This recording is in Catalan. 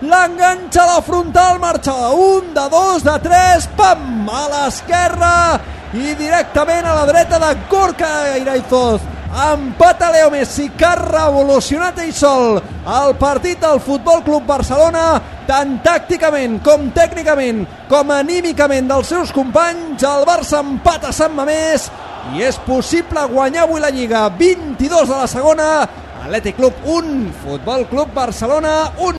l'enganxa a la frontal, marxa un, de dos, de tres, pam, a l'esquerra i directament a la dreta de Gorka Iraizoz. Empata Leo Messi, que ha revolucionat ell sol el partit del Futbol Club Barcelona, tant tàcticament com tècnicament com anímicament dels seus companys. El Barça empata Sant Mamés i és possible guanyar avui la Lliga 22 de la segona Atlètic Club 1, Futbol Club Barcelona 1.